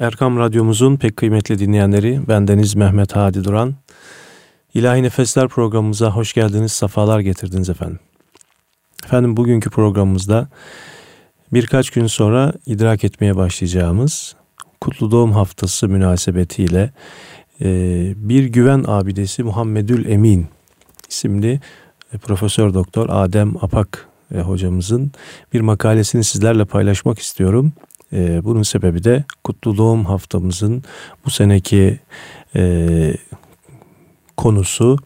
Erkam Radyomuzun pek kıymetli dinleyenleri, bendeniz Mehmet Hadi Duran. İlahi Nefesler programımıza hoş geldiniz, sefalar getirdiniz efendim. Efendim bugünkü programımızda birkaç gün sonra idrak etmeye başlayacağımız Kutlu Doğum Haftası münasebetiyle e, bir güven abidesi Muhammedül Emin isimli e, Profesör Doktor Adem Apak e, hocamızın bir makalesini sizlerle paylaşmak istiyorum. E, bunun sebebi de Kutlu Doğum haftamızın bu seneki e, konusu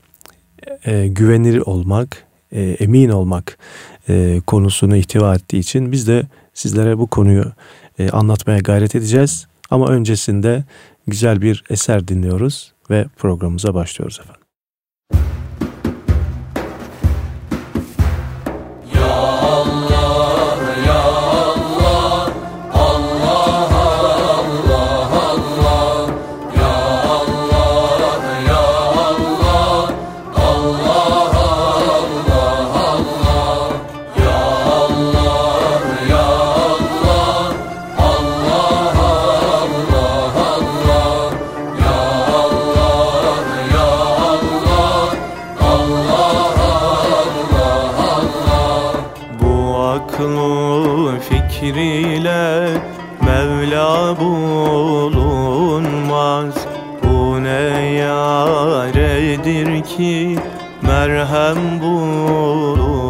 e, olmak, e, emin olmak e, konusunu ihtiva ettiği için biz de sizlere bu konuyu anlatmaya gayret edeceğiz. Ama öncesinde güzel bir eser dinliyoruz ve programımıza başlıyoruz efendim. aklı fikriyle Mevla bulunmaz. Bu ne yaredir ki merhem bulunmaz.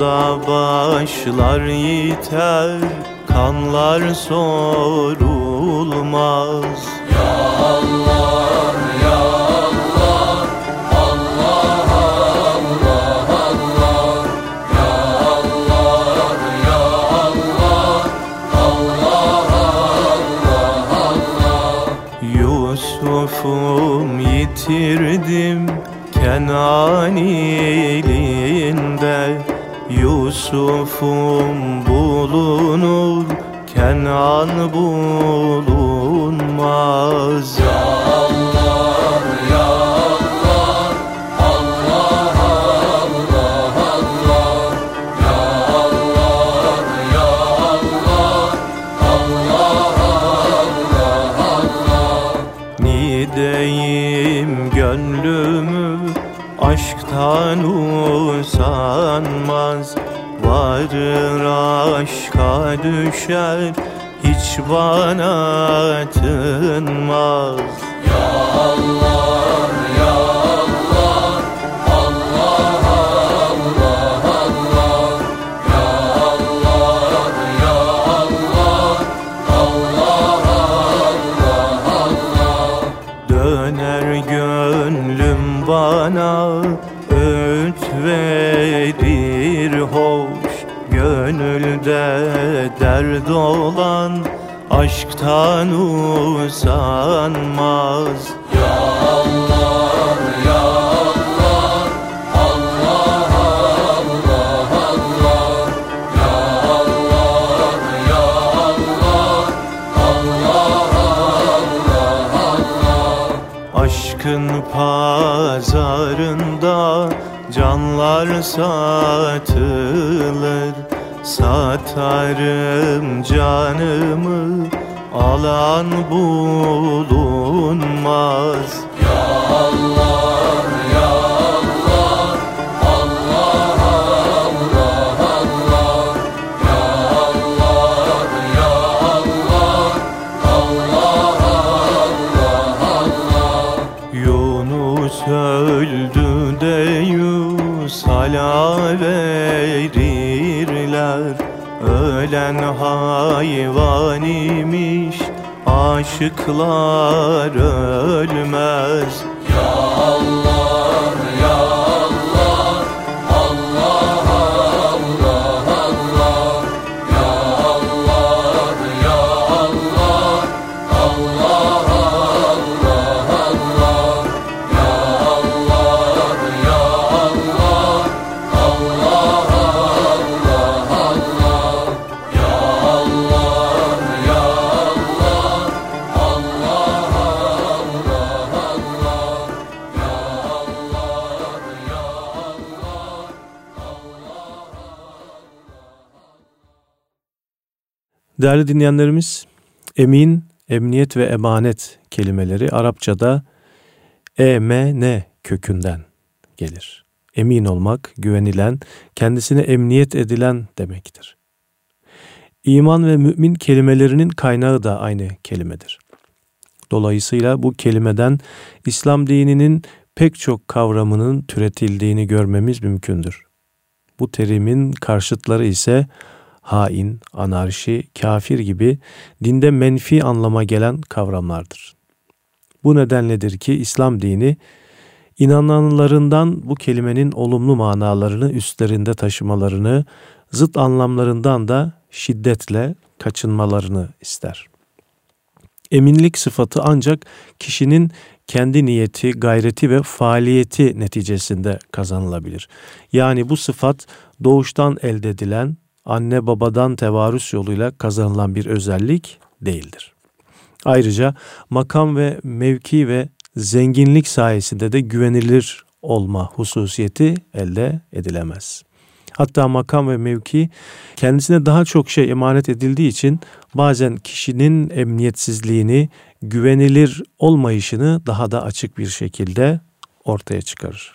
Bunda başlar yiter Kanlar sorulmaz. Ya Allah ya Allah Allah Allah Allah Ya Allah ya Allah Allah Allah Allah Yusuf'um yitirdim Kenan Yusuf'um bulunur Kenan bulunmaz. Ya düşer hiç bana tınmaz. Ya Allah derd olan aşktan usanmaz Ya Allah ya Allah Allah Allah Allah Ya Allah ya Allah Allah Allah Allah Aşkın pazarında canlar satılır Satarım canımı. Alan bulunmaz Ölen hayvan imiş Aşıklar ölmez Değerli dinleyenlerimiz, emin, emniyet ve emanet kelimeleri Arapçada emn kökünden gelir. Emin olmak, güvenilen, kendisine emniyet edilen demektir. İman ve mümin kelimelerinin kaynağı da aynı kelimedir. Dolayısıyla bu kelimeden İslam dininin pek çok kavramının türetildiğini görmemiz mümkündür. Bu terimin karşıtları ise hain, anarşi, kafir gibi dinde menfi anlama gelen kavramlardır. Bu nedenledir ki İslam dini inananlarından bu kelimenin olumlu manalarını üstlerinde taşımalarını, zıt anlamlarından da şiddetle kaçınmalarını ister. Eminlik sıfatı ancak kişinin kendi niyeti, gayreti ve faaliyeti neticesinde kazanılabilir. Yani bu sıfat doğuştan elde edilen, anne babadan tevarüs yoluyla kazanılan bir özellik değildir. Ayrıca makam ve mevki ve zenginlik sayesinde de güvenilir olma hususiyeti elde edilemez. Hatta makam ve mevki kendisine daha çok şey emanet edildiği için bazen kişinin emniyetsizliğini, güvenilir olmayışını daha da açık bir şekilde ortaya çıkarır.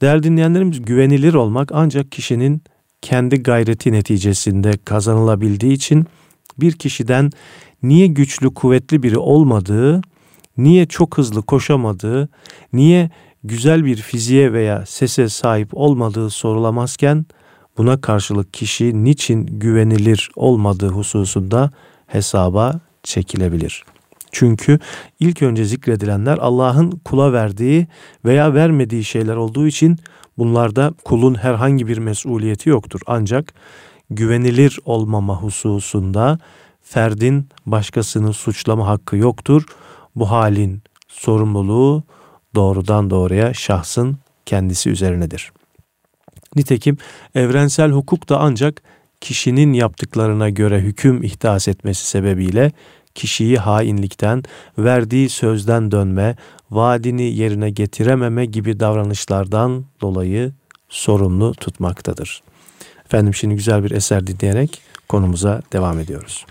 Değerli dinleyenlerimiz güvenilir olmak ancak kişinin kendi gayreti neticesinde kazanılabildiği için bir kişiden niye güçlü kuvvetli biri olmadığı, niye çok hızlı koşamadığı, niye güzel bir fiziğe veya sese sahip olmadığı sorulamazken buna karşılık kişi niçin güvenilir olmadığı hususunda hesaba çekilebilir. Çünkü ilk önce zikredilenler Allah'ın kula verdiği veya vermediği şeyler olduğu için bunlarda kulun herhangi bir mesuliyeti yoktur. Ancak güvenilir olmama hususunda ferdin başkasını suçlama hakkı yoktur. Bu halin sorumluluğu doğrudan doğruya şahsın kendisi üzerinedir. Nitekim evrensel hukuk da ancak kişinin yaptıklarına göre hüküm ihdas etmesi sebebiyle kişiyi hainlikten, verdiği sözden dönme, vaadini yerine getirememe gibi davranışlardan dolayı sorumlu tutmaktadır. Efendim şimdi güzel bir eser dinleyerek konumuza devam ediyoruz.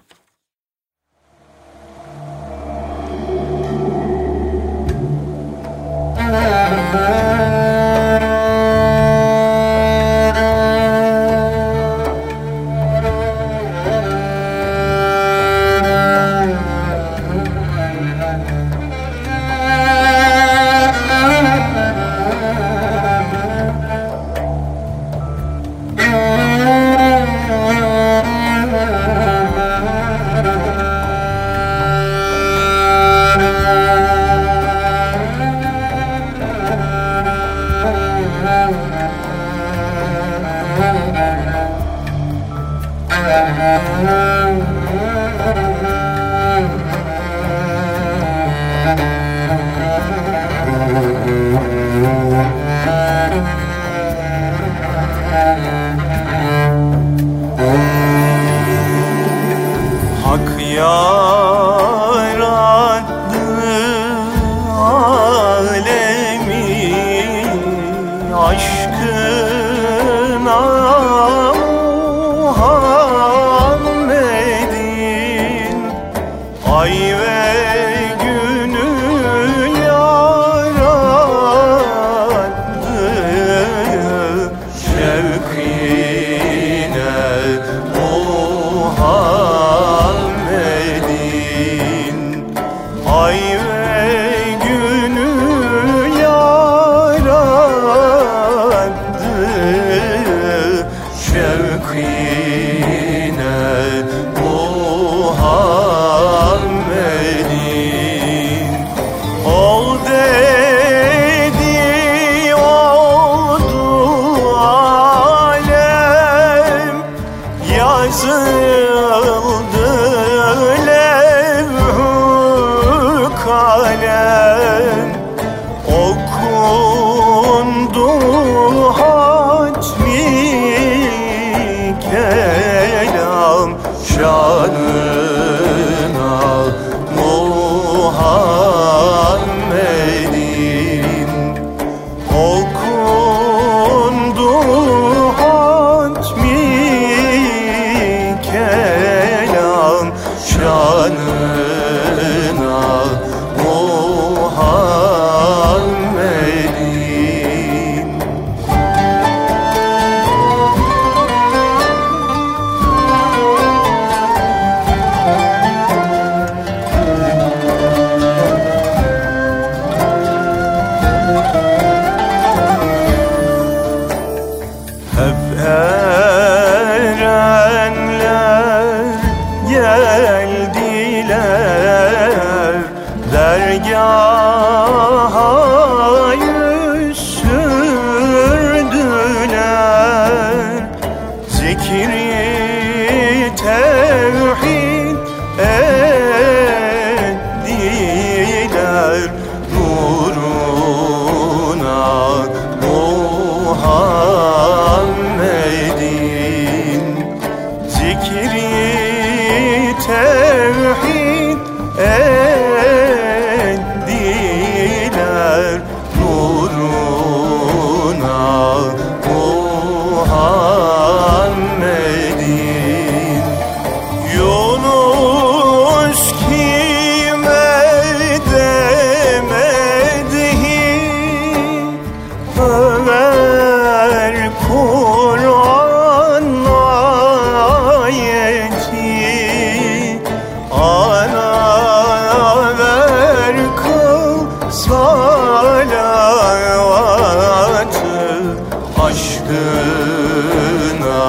adına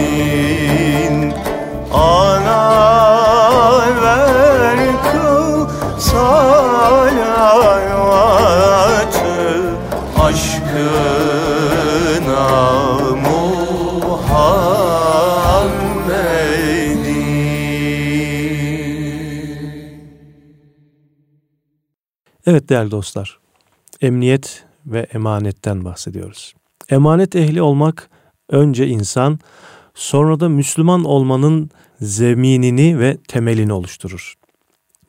Muhammed'in ana ver kıl salavatı aşkına Muhammed'in. Evet değerli dostlar emniyet ve emanetten bahsediyoruz. Emanet ehli olmak önce insan, sonra da Müslüman olmanın zeminini ve temelini oluşturur.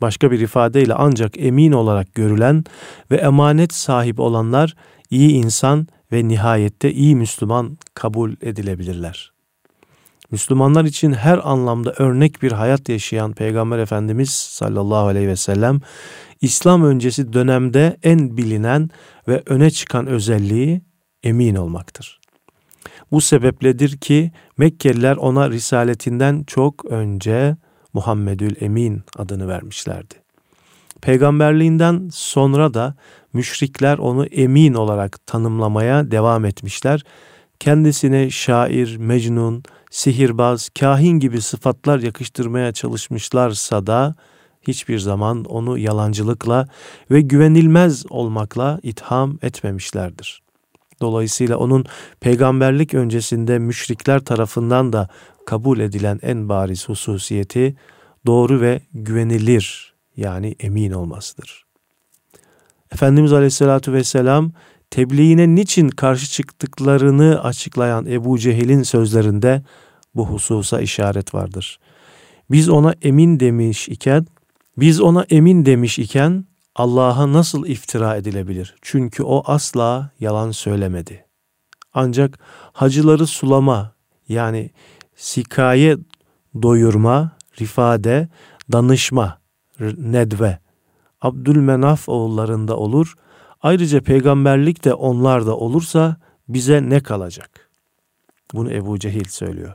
Başka bir ifadeyle ancak emin olarak görülen ve emanet sahibi olanlar iyi insan ve nihayette iyi Müslüman kabul edilebilirler. Müslümanlar için her anlamda örnek bir hayat yaşayan Peygamber Efendimiz sallallahu aleyhi ve sellem İslam öncesi dönemde en bilinen ve öne çıkan özelliği emin olmaktır. Bu sebepledir ki Mekkeliler ona risaletinden çok önce Muhammedül Emin adını vermişlerdi. Peygamberliğinden sonra da müşrikler onu emin olarak tanımlamaya devam etmişler. Kendisine şair, mecnun, sihirbaz, kahin gibi sıfatlar yakıştırmaya çalışmışlarsa da hiçbir zaman onu yalancılıkla ve güvenilmez olmakla itham etmemişlerdir. Dolayısıyla onun peygamberlik öncesinde müşrikler tarafından da kabul edilen en bariz hususiyeti doğru ve güvenilir yani emin olmasıdır. Efendimiz Aleyhisselatü Vesselam tebliğine niçin karşı çıktıklarını açıklayan Ebu Cehil'in sözlerinde bu hususa işaret vardır. Biz ona emin demiş iken, biz ona emin demiş iken Allah'a nasıl iftira edilebilir? Çünkü o asla yalan söylemedi. Ancak hacıları sulama yani sikaye doyurma, rifade, danışma, nedve, Abdülmenaf oğullarında olur. Ayrıca peygamberlik de onlarda olursa bize ne kalacak? Bunu Ebu Cehil söylüyor.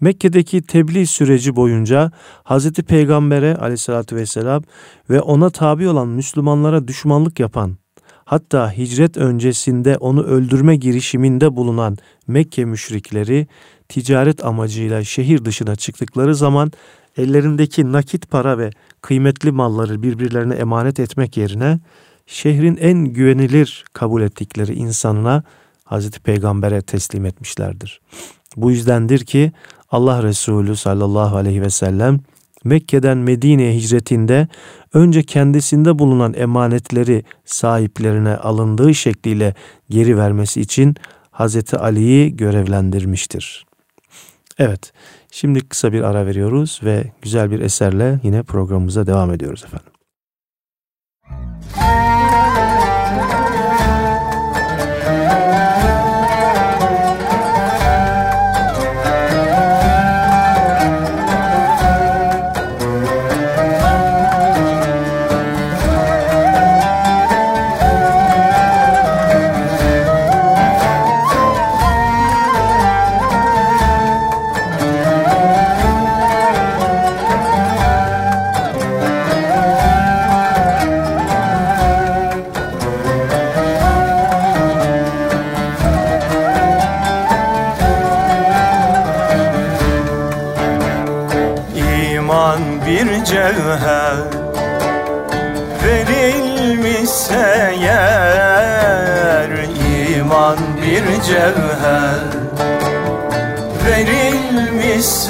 Mekke'deki tebliğ süreci boyunca Hazreti Peygamber'e aleyhissalatü vesselam ve ona tabi olan Müslümanlara düşmanlık yapan, hatta hicret öncesinde onu öldürme girişiminde bulunan Mekke müşrikleri ticaret amacıyla şehir dışına çıktıkları zaman ellerindeki nakit para ve kıymetli malları birbirlerine emanet etmek yerine şehrin en güvenilir kabul ettikleri insanına Hazreti Peygamber'e teslim etmişlerdir. Bu yüzdendir ki Allah Resulü sallallahu aleyhi ve sellem Mekke'den Medine'ye hicretinde önce kendisinde bulunan emanetleri sahiplerine alındığı şekliyle geri vermesi için Hazreti Ali'yi görevlendirmiştir. Evet, şimdi kısa bir ara veriyoruz ve güzel bir eserle yine programımıza devam ediyoruz efendim.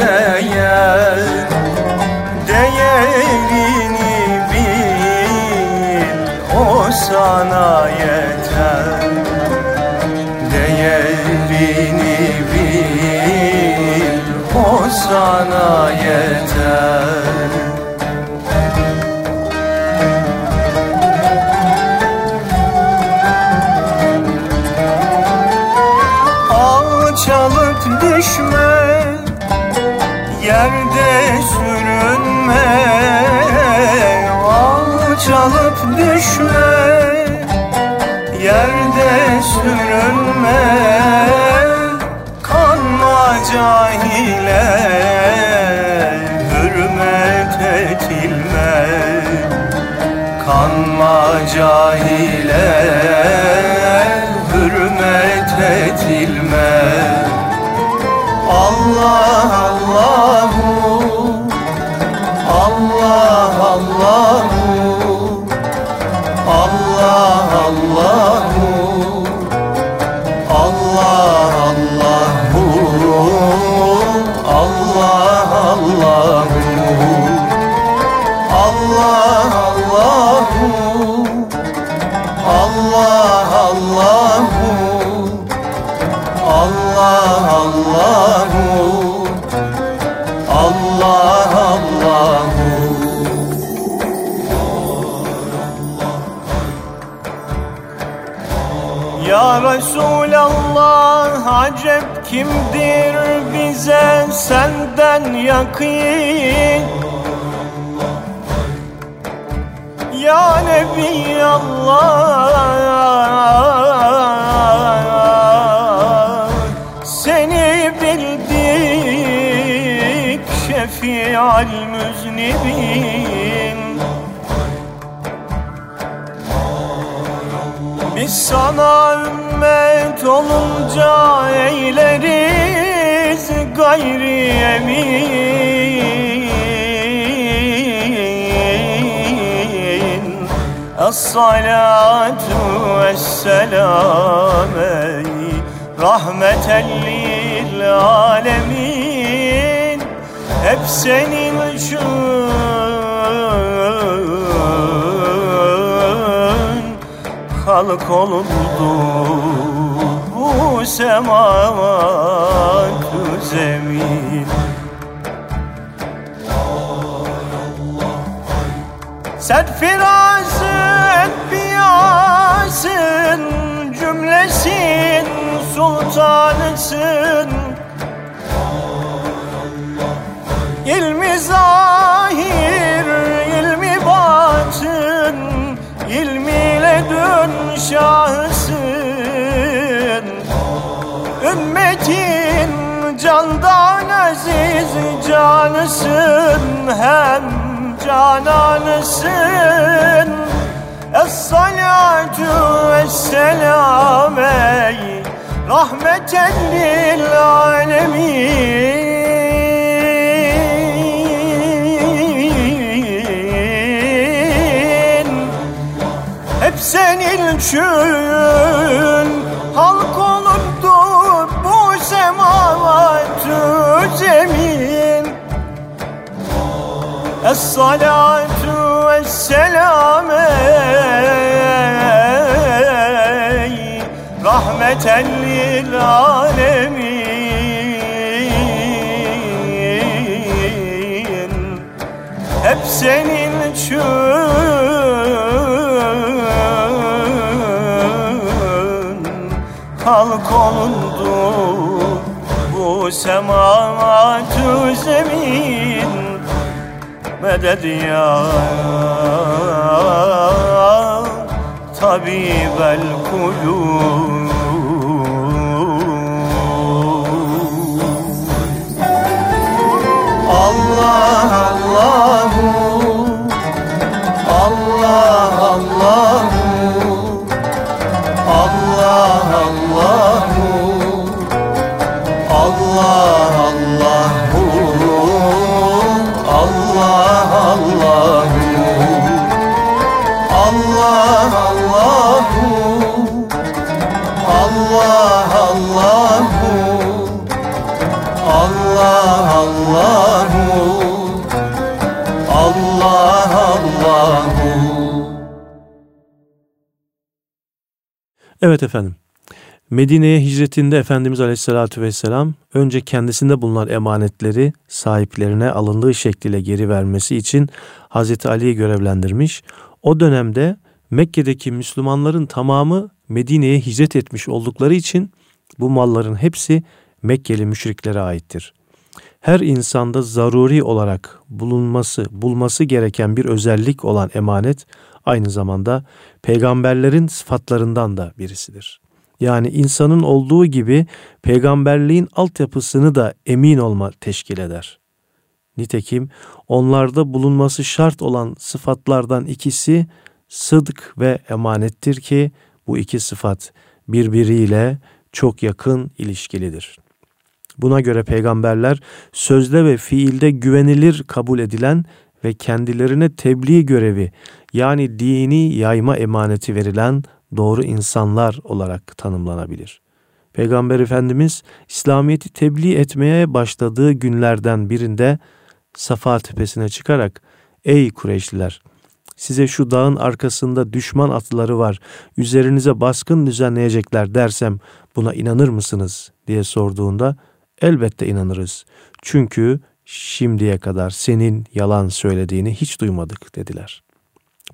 Yeah. Allahu Allah Allahu. Ya Resulallah acep kimdir bize senden yakın? Ya Nebi Allah şefial müznibin Biz sana ümmet olunca eyleriz gayri emin. Es-salatu vesselam ey rahmeten lil alemin Hep senin için halk olundu bu semavat zemin. Sen firasın piyasın cümlesin sultanısın şahısın. Ümmetin candan aziz canısın Hem cananısın. Es-salatu vesselam ey Rahmeten lil alemin için halk olundu bu semavatü zemin Es-salatu vesselam ey rahmeten lil alemin. Hep senin için bu semavatü zemin medet ya tabibel kulub Allah Allahu Allah Allah Evet efendim. Medine'ye hicretinde Efendimiz Aleyhisselatü Vesselam önce kendisinde bulunan emanetleri sahiplerine alındığı şekliyle geri vermesi için Hazreti Ali'yi görevlendirmiş. O dönemde Mekke'deki Müslümanların tamamı Medine'ye hicret etmiş oldukları için bu malların hepsi Mekkeli müşriklere aittir. Her insanda zaruri olarak bulunması, bulması gereken bir özellik olan emanet aynı zamanda peygamberlerin sıfatlarından da birisidir. Yani insanın olduğu gibi peygamberliğin altyapısını da emin olma teşkil eder. Nitekim onlarda bulunması şart olan sıfatlardan ikisi sıdk ve emanettir ki bu iki sıfat birbiriyle çok yakın ilişkilidir. Buna göre peygamberler sözde ve fiilde güvenilir kabul edilen ve kendilerine tebliğ görevi yani dini yayma emaneti verilen doğru insanlar olarak tanımlanabilir. Peygamber Efendimiz İslamiyet'i tebliğ etmeye başladığı günlerden birinde Safa tepesine çıkarak ''Ey Kureyşliler! Size şu dağın arkasında düşman atları var, üzerinize baskın düzenleyecekler dersem buna inanır mısınız?'' diye sorduğunda elbette inanırız. Çünkü şimdiye kadar senin yalan söylediğini hiç duymadık dediler.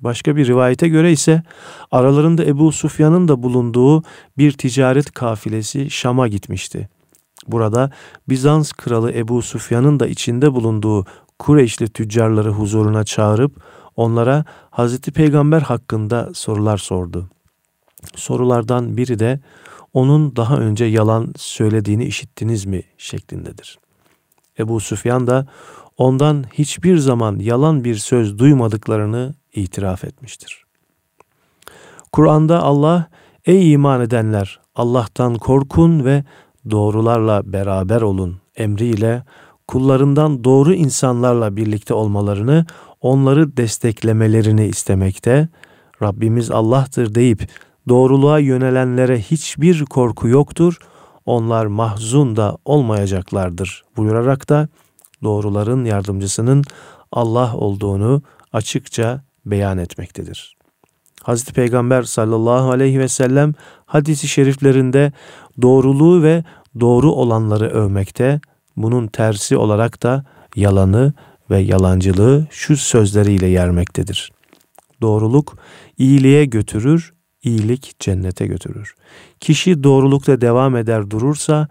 Başka bir rivayete göre ise aralarında Ebu Sufyan'ın da bulunduğu bir ticaret kafilesi Şam'a gitmişti. Burada Bizans kralı Ebu Sufyan'ın da içinde bulunduğu Kureyşli tüccarları huzuruna çağırıp onlara Hazreti Peygamber hakkında sorular sordu. Sorulardan biri de onun daha önce yalan söylediğini işittiniz mi şeklindedir. Ebu Süfyan da ondan hiçbir zaman yalan bir söz duymadıklarını itiraf etmiştir. Kur'an'da Allah ey iman edenler Allah'tan korkun ve doğrularla beraber olun emriyle kullarından doğru insanlarla birlikte olmalarını, onları desteklemelerini istemekte, Rabbimiz Allah'tır deyip doğruluğa yönelenlere hiçbir korku yoktur, onlar mahzun da olmayacaklardır buyurarak da doğruların yardımcısının Allah olduğunu açıkça beyan etmektedir. Hazreti Peygamber sallallahu aleyhi ve sellem hadisi şeriflerinde doğruluğu ve doğru olanları övmekte, bunun tersi olarak da yalanı ve yalancılığı şu sözleriyle yermektedir. Doğruluk iyiliğe götürür, iyilik cennete götürür. Kişi doğrulukta devam eder durursa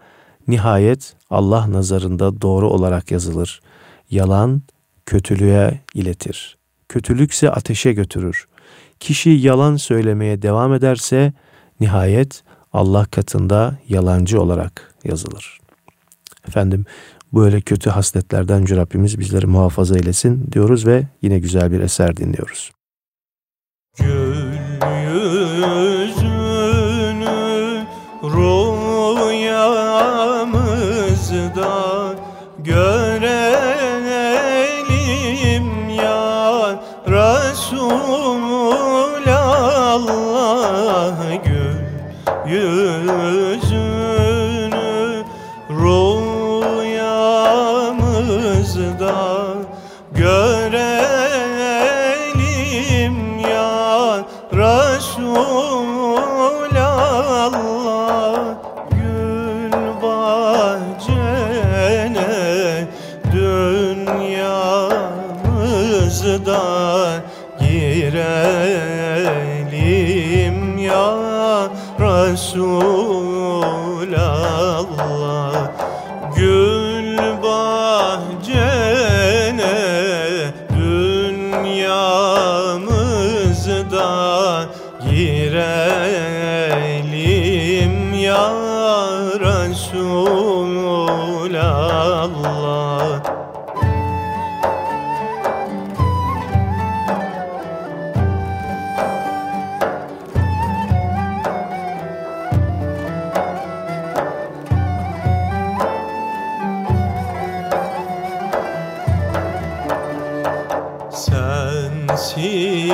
nihayet Allah nazarında doğru olarak yazılır. Yalan kötülüğe iletir. Kötülükse ateşe götürür. Kişi yalan söylemeye devam ederse nihayet Allah katında yalancı olarak yazılır. Efendim böyle kötü hasletlerden Yüce Rabbimiz bizleri muhafaza eylesin diyoruz ve yine güzel bir eser dinliyoruz. Gül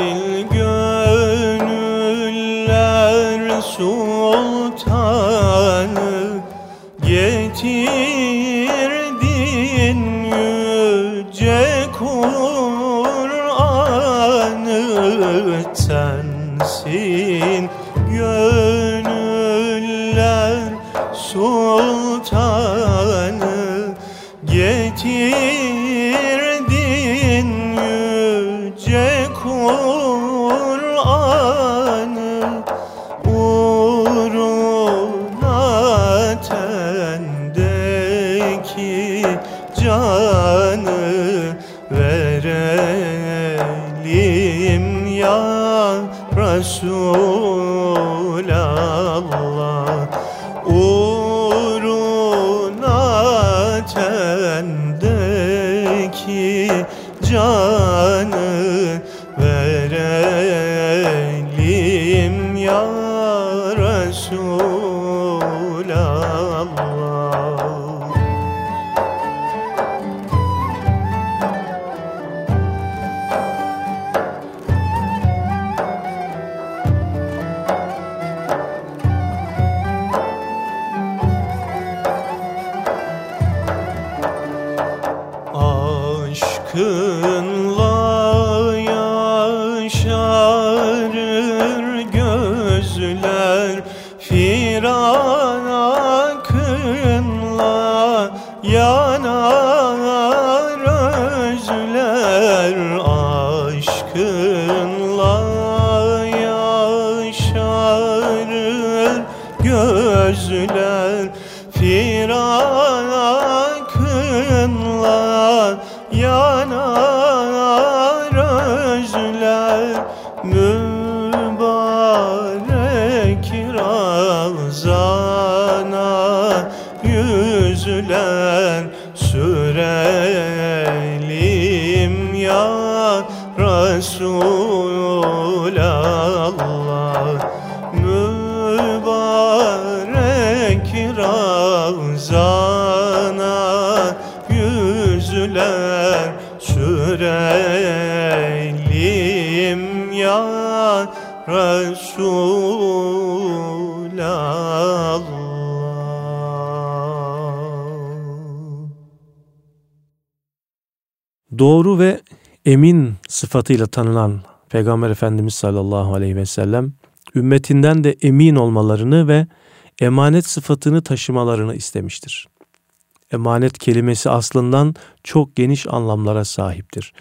Sensin gönüller sultanı Getirdin Aşkınla Doğru ve emin sıfatıyla tanınan Peygamber Efendimiz sallallahu aleyhi ve sellem ümmetinden de emin olmalarını ve emanet sıfatını taşımalarını istemiştir. Emanet kelimesi aslından çok geniş anlamlara sahiptir.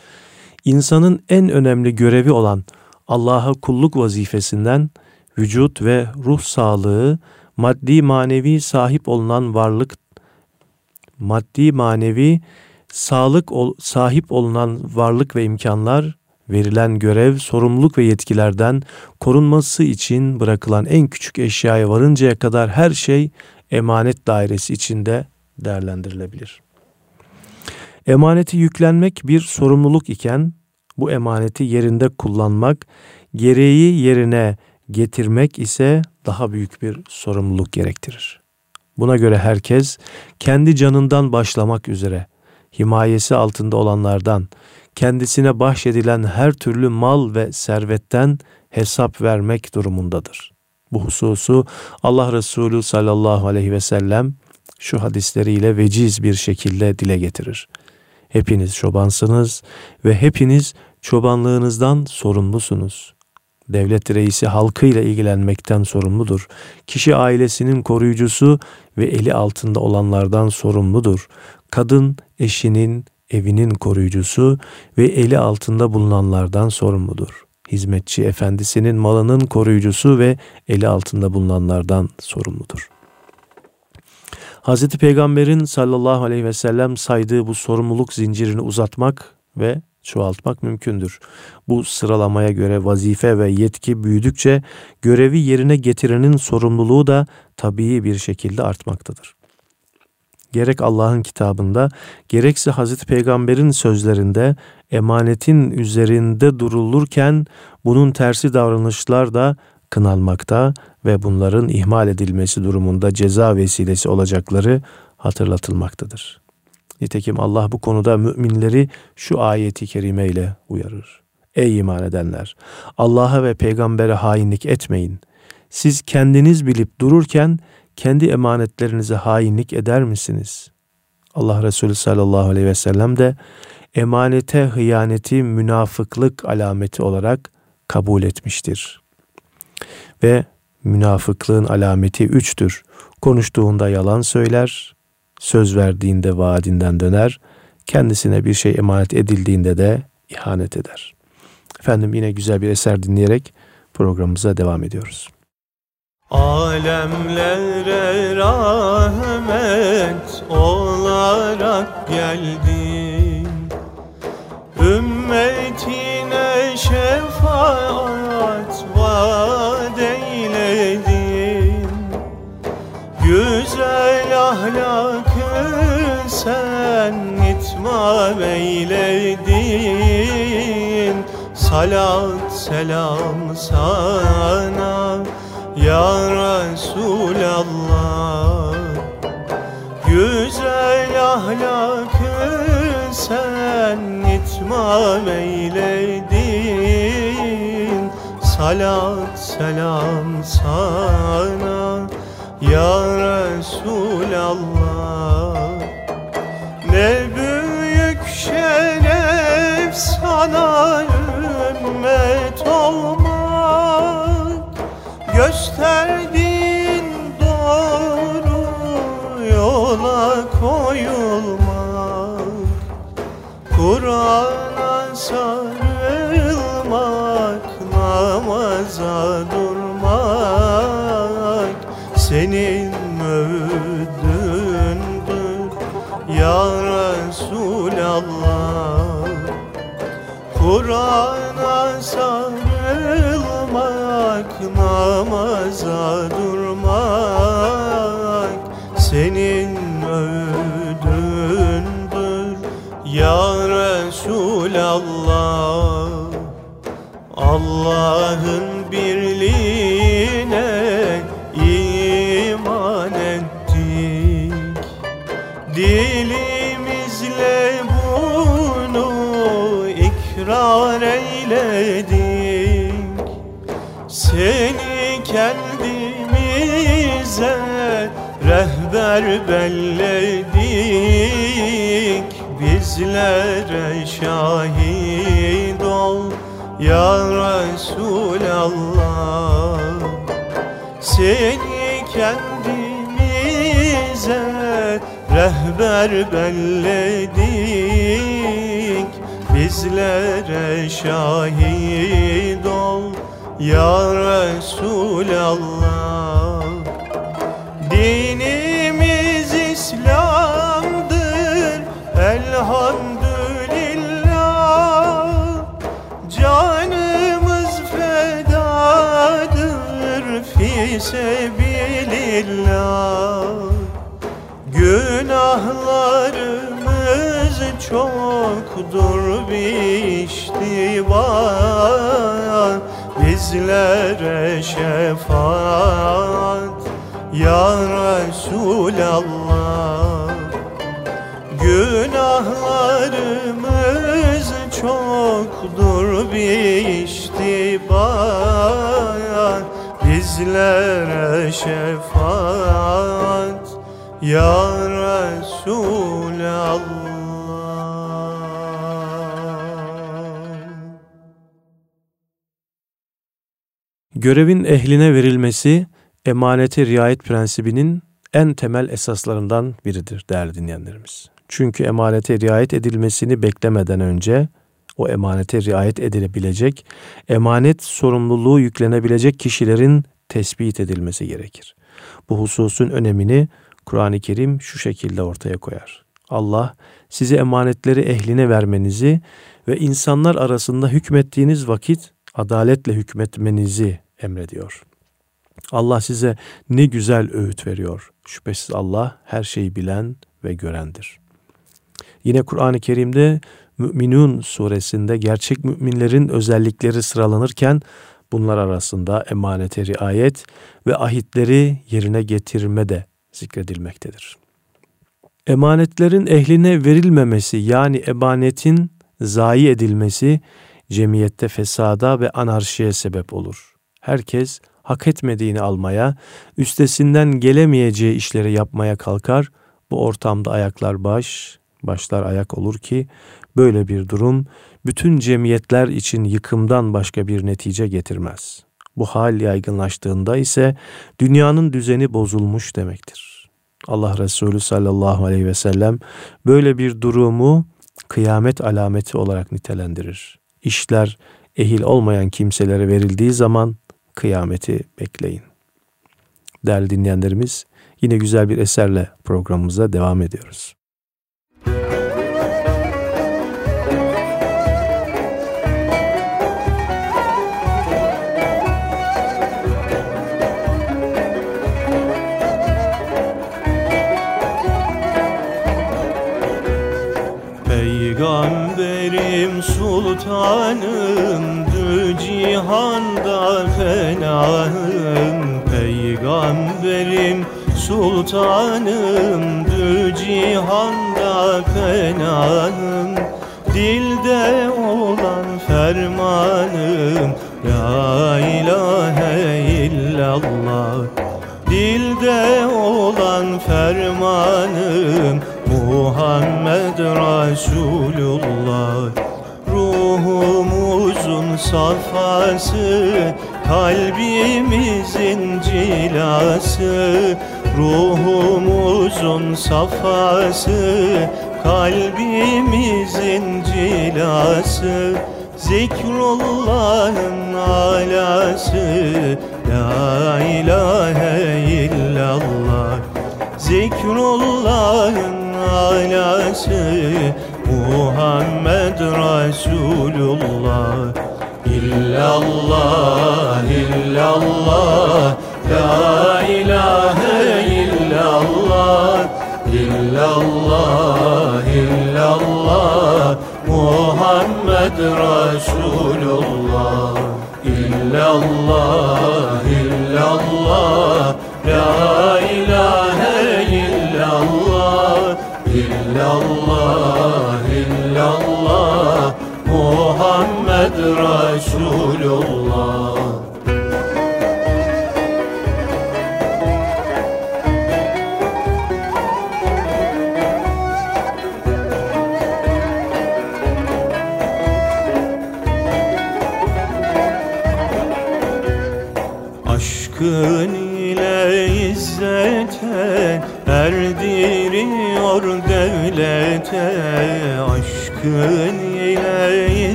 İnsanın en önemli görevi olan Allah'a kulluk vazifesinden vücut ve ruh sağlığı, maddi manevi sahip olunan varlık, maddi manevi sağlık ol- sahip olunan varlık ve imkanlar, verilen görev, sorumluluk ve yetkilerden korunması için bırakılan en küçük eşyaya varıncaya kadar her şey emanet dairesi içinde değerlendirilebilir. Emaneti yüklenmek bir sorumluluk iken bu emaneti yerinde kullanmak, gereği yerine getirmek ise daha büyük bir sorumluluk gerektirir. Buna göre herkes kendi canından başlamak üzere himayesi altında olanlardan, kendisine bahşedilen her türlü mal ve servetten hesap vermek durumundadır. Bu hususu Allah Resulü sallallahu aleyhi ve sellem şu hadisleriyle veciz bir şekilde dile getirir. Hepiniz çobansınız ve hepiniz çobanlığınızdan sorumlusunuz. Devlet reisi halkıyla ilgilenmekten sorumludur. Kişi ailesinin koruyucusu ve eli altında olanlardan sorumludur. Kadın eşinin, evinin koruyucusu ve eli altında bulunanlardan sorumludur. Hizmetçi efendisinin malının koruyucusu ve eli altında bulunanlardan sorumludur. Hazreti Peygamber'in sallallahu aleyhi ve sellem saydığı bu sorumluluk zincirini uzatmak ve çoğaltmak mümkündür. Bu sıralamaya göre vazife ve yetki büyüdükçe görevi yerine getirenin sorumluluğu da tabii bir şekilde artmaktadır. Gerek Allah'ın kitabında gerekse Hazreti Peygamber'in sözlerinde emanetin üzerinde durulurken bunun tersi davranışlar da kınanmakta ve bunların ihmal edilmesi durumunda ceza vesilesi olacakları hatırlatılmaktadır. Nitekim Allah bu konuda müminleri şu ayeti kerime ile uyarır. Ey iman edenler! Allah'a ve peygambere hainlik etmeyin. Siz kendiniz bilip dururken kendi emanetlerinize hainlik eder misiniz? Allah Resulü sallallahu aleyhi ve sellem de emanete hıyaneti münafıklık alameti olarak kabul etmiştir. Ve münafıklığın alameti üçtür. Konuştuğunda yalan söyler, söz verdiğinde vaadinden döner, kendisine bir şey emanet edildiğinde de ihanet eder. Efendim yine güzel bir eser dinleyerek programımıza devam ediyoruz. Alemlere rahmet olarak geldin. Ümmetine şefaat vaat eyledin. Güzel ahlakı sen itmam eyledin. Salat selam sana ya Resulallah Güzel ahlakı sen itmam eyledin. Salat selam sana Ya Resulallah. Ne büyük şeref sana ümmet Gösterdin doğru yola koyulmak Kur'an'a sarılmak Namaza durmak Kur'an'a sarılmak namaza durmak senin öğüdündür ya Resulallah Allah'ın birliğine Seni kendimize rehber belledik. Bizlere şahit ol ya Resulallah. Seni kendimize rehber belledik. Bizlere şahit ol ya Resulallah Dinimiz İslam'dır elhamdülillah. Canımız fedadır fi sebilillah. Günahlarımız çoktur biştibar Bizlere şefaat ya Resulallah. Günahlarımız çoktur biştibar Bizlere şefaat ya Resulallah Görevin ehline verilmesi emanete riayet prensibinin en temel esaslarından biridir değerli dinleyenlerimiz. Çünkü emanete riayet edilmesini beklemeden önce o emanete riayet edilebilecek, emanet sorumluluğu yüklenebilecek kişilerin tespit edilmesi gerekir. Bu hususun önemini Kur'an-ı Kerim şu şekilde ortaya koyar. Allah size emanetleri ehline vermenizi ve insanlar arasında hükmettiğiniz vakit adaletle hükmetmenizi emrediyor. Allah size ne güzel öğüt veriyor. Şüphesiz Allah her şeyi bilen ve görendir. Yine Kur'an-ı Kerim'de Müminun suresinde gerçek müminlerin özellikleri sıralanırken bunlar arasında emanete riayet ve ahitleri yerine getirme de zikredilmektedir. Emanetlerin ehline verilmemesi yani emanetin zayi edilmesi cemiyette fesada ve anarşiye sebep olur. Herkes hak etmediğini almaya, üstesinden gelemeyeceği işleri yapmaya kalkar. Bu ortamda ayaklar baş, başlar ayak olur ki böyle bir durum bütün cemiyetler için yıkımdan başka bir netice getirmez. Bu hal yaygınlaştığında ise dünyanın düzeni bozulmuş demektir. Allah Resulü sallallahu aleyhi ve sellem böyle bir durumu kıyamet alameti olarak nitelendirir. İşler ehil olmayan kimselere verildiği zaman kıyameti bekleyin. Değerli dinleyenlerimiz yine güzel bir eserle programımıza devam ediyoruz. Peygamberim sultanımdı cihanda fenahım Peygamberim sultanımdı cihanda fenahım Dilde olan fermanım. La ilahe illallah. Dilde olan fermanım Muhammed Resulullah safası Kalbimizin cilası Ruhumuzun safası Kalbimizin cilası Zikrullah'ın alası La ilahe illallah Zikrullah'ın alası Muhammed Resulullah İllallah illallah La ilahe illallah. İllallah illallah Muhammed Resulullah İllallah illallah La ilahe illallah. İllallah Muhammed Resulullah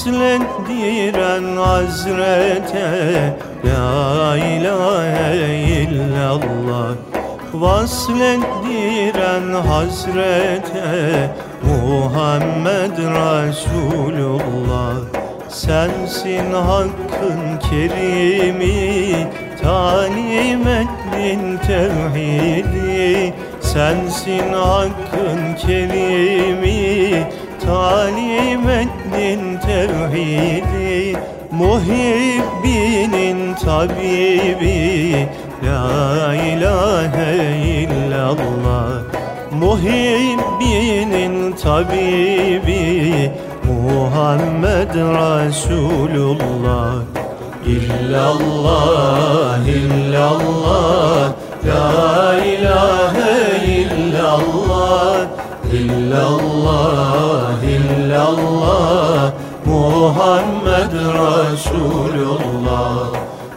Vaslettiren hazrete La ilahe illallah. Vaslettiren hazrete Muhammed Resulullah. Sensin hakkın kerimi Talim ettin tevhidi. Sensin hakkın kerimi Talim ettin tevhidi Muhibbinin tabibi. La ilahe illallah Muhibbinin tabibi. Muhammed Resulullah İllallah illallah La ilahe Muhammed Resulullah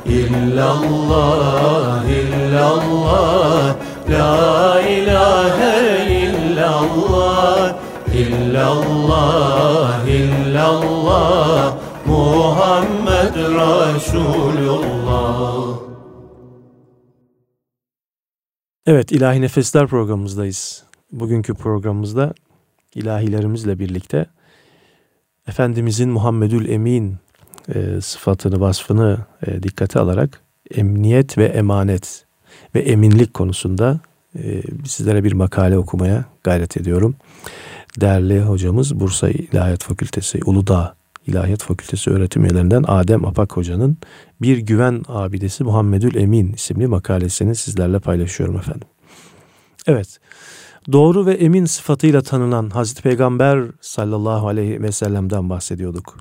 İllallah illallah La ilahe illallah. İllallah illallah Muhammed Resulullah Evet İlahi Nefesler programımızdayız. Bugünkü programımızda ilahilerimizle birlikte Efendimizin Muhammedül Emin e, sıfatını, vasfını e, dikkate alarak emniyet ve emanet ve eminlik konusunda e, sizlere bir makale okumaya gayret ediyorum. Değerli hocamız Bursa İlahiyat Fakültesi Uludağ İlahiyat Fakültesi öğretim üyelerinden Adem Apak Hoca'nın Bir Güven Abidesi Muhammedül Emin isimli makalesini sizlerle paylaşıyorum efendim. Evet, doğru ve emin sıfatıyla tanınan Hazreti Peygamber sallallahu aleyhi ve sellem'den bahsediyorduk.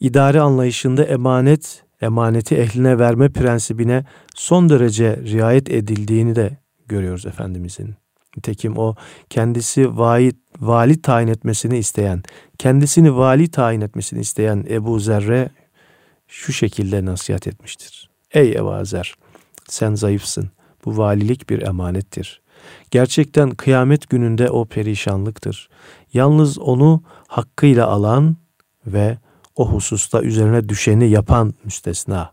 İdare anlayışında emanet, emaneti ehline verme prensibine son derece riayet edildiğini de görüyoruz Efendimizin. Nitekim o kendisi vali, vali tayin etmesini isteyen, kendisini vali tayin etmesini isteyen Ebu Zerre şu şekilde nasihat etmiştir. Ey Ebu Zer, sen zayıfsın. Bu valilik bir emanettir. Gerçekten kıyamet gününde o perişanlıktır. Yalnız onu hakkıyla alan ve o hususta üzerine düşeni yapan müstesna.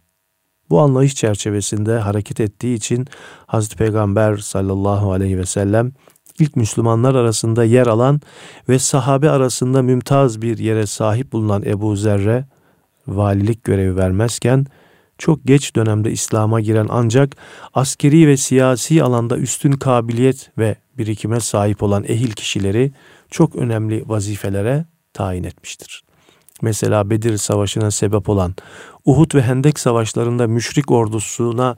Bu anlayış çerçevesinde hareket ettiği için Hazreti Peygamber sallallahu aleyhi ve sellem ilk Müslümanlar arasında yer alan ve sahabe arasında mümtaz bir yere sahip bulunan Ebu Zerre valilik görevi vermezken çok geç dönemde İslam'a giren ancak askeri ve siyasi alanda üstün kabiliyet ve birikime sahip olan ehil kişileri çok önemli vazifelere tayin etmiştir. Mesela Bedir Savaşı'na sebep olan, Uhud ve Hendek Savaşlarında müşrik ordusuna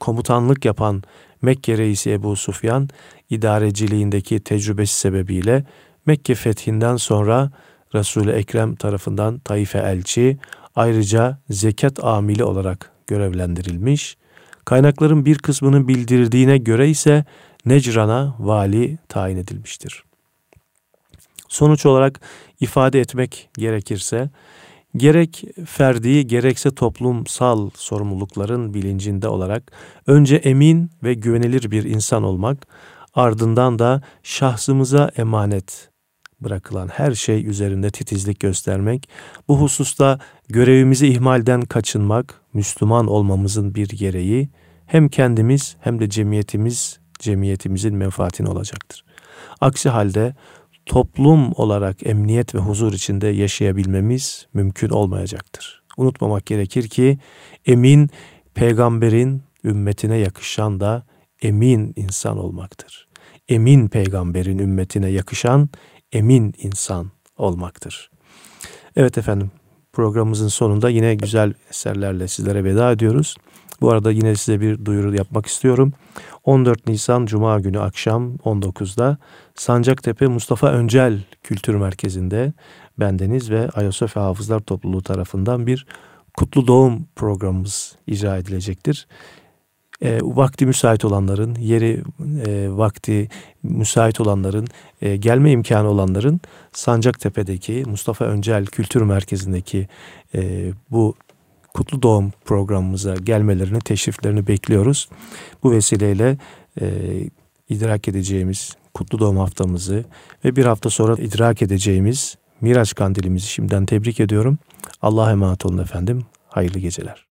komutanlık yapan Mekke reisi Ebu Sufyan, idareciliğindeki tecrübesi sebebiyle Mekke fethinden sonra Resul-i Ekrem tarafından Taife elçi, ayrıca zekat amili olarak görevlendirilmiş. Kaynakların bir kısmının bildirdiğine göre ise Necran'a vali tayin edilmiştir. Sonuç olarak ifade etmek gerekirse gerek ferdi gerekse toplumsal sorumlulukların bilincinde olarak önce emin ve güvenilir bir insan olmak, ardından da şahsımıza emanet, bırakılan her şey üzerinde titizlik göstermek, bu hususta görevimizi ihmalden kaçınmak, Müslüman olmamızın bir gereği hem kendimiz hem de cemiyetimiz, cemiyetimizin menfaatine olacaktır. Aksi halde toplum olarak emniyet ve huzur içinde yaşayabilmemiz mümkün olmayacaktır. Unutmamak gerekir ki emin peygamberin ümmetine yakışan da emin insan olmaktır. Emin peygamberin ümmetine yakışan emin insan olmaktır. Evet efendim programımızın sonunda yine güzel eserlerle sizlere veda ediyoruz. Bu arada yine size bir duyuru yapmak istiyorum. 14 Nisan Cuma günü akşam 19'da Sancaktepe Mustafa Öncel Kültür Merkezi'nde bendeniz ve Ayasofya Hafızlar Topluluğu tarafından bir kutlu doğum programımız icra edilecektir. E, vakti müsait olanların, yeri e, vakti müsait olanların, e, gelme imkanı olanların Sancaktepe'deki Mustafa Öncel Kültür Merkezi'ndeki e, bu kutlu doğum programımıza gelmelerini, teşriflerini bekliyoruz. Bu vesileyle e, idrak edeceğimiz kutlu doğum haftamızı ve bir hafta sonra idrak edeceğimiz Miraç kandilimizi şimdiden tebrik ediyorum. Allah'a emanet olun efendim. Hayırlı geceler.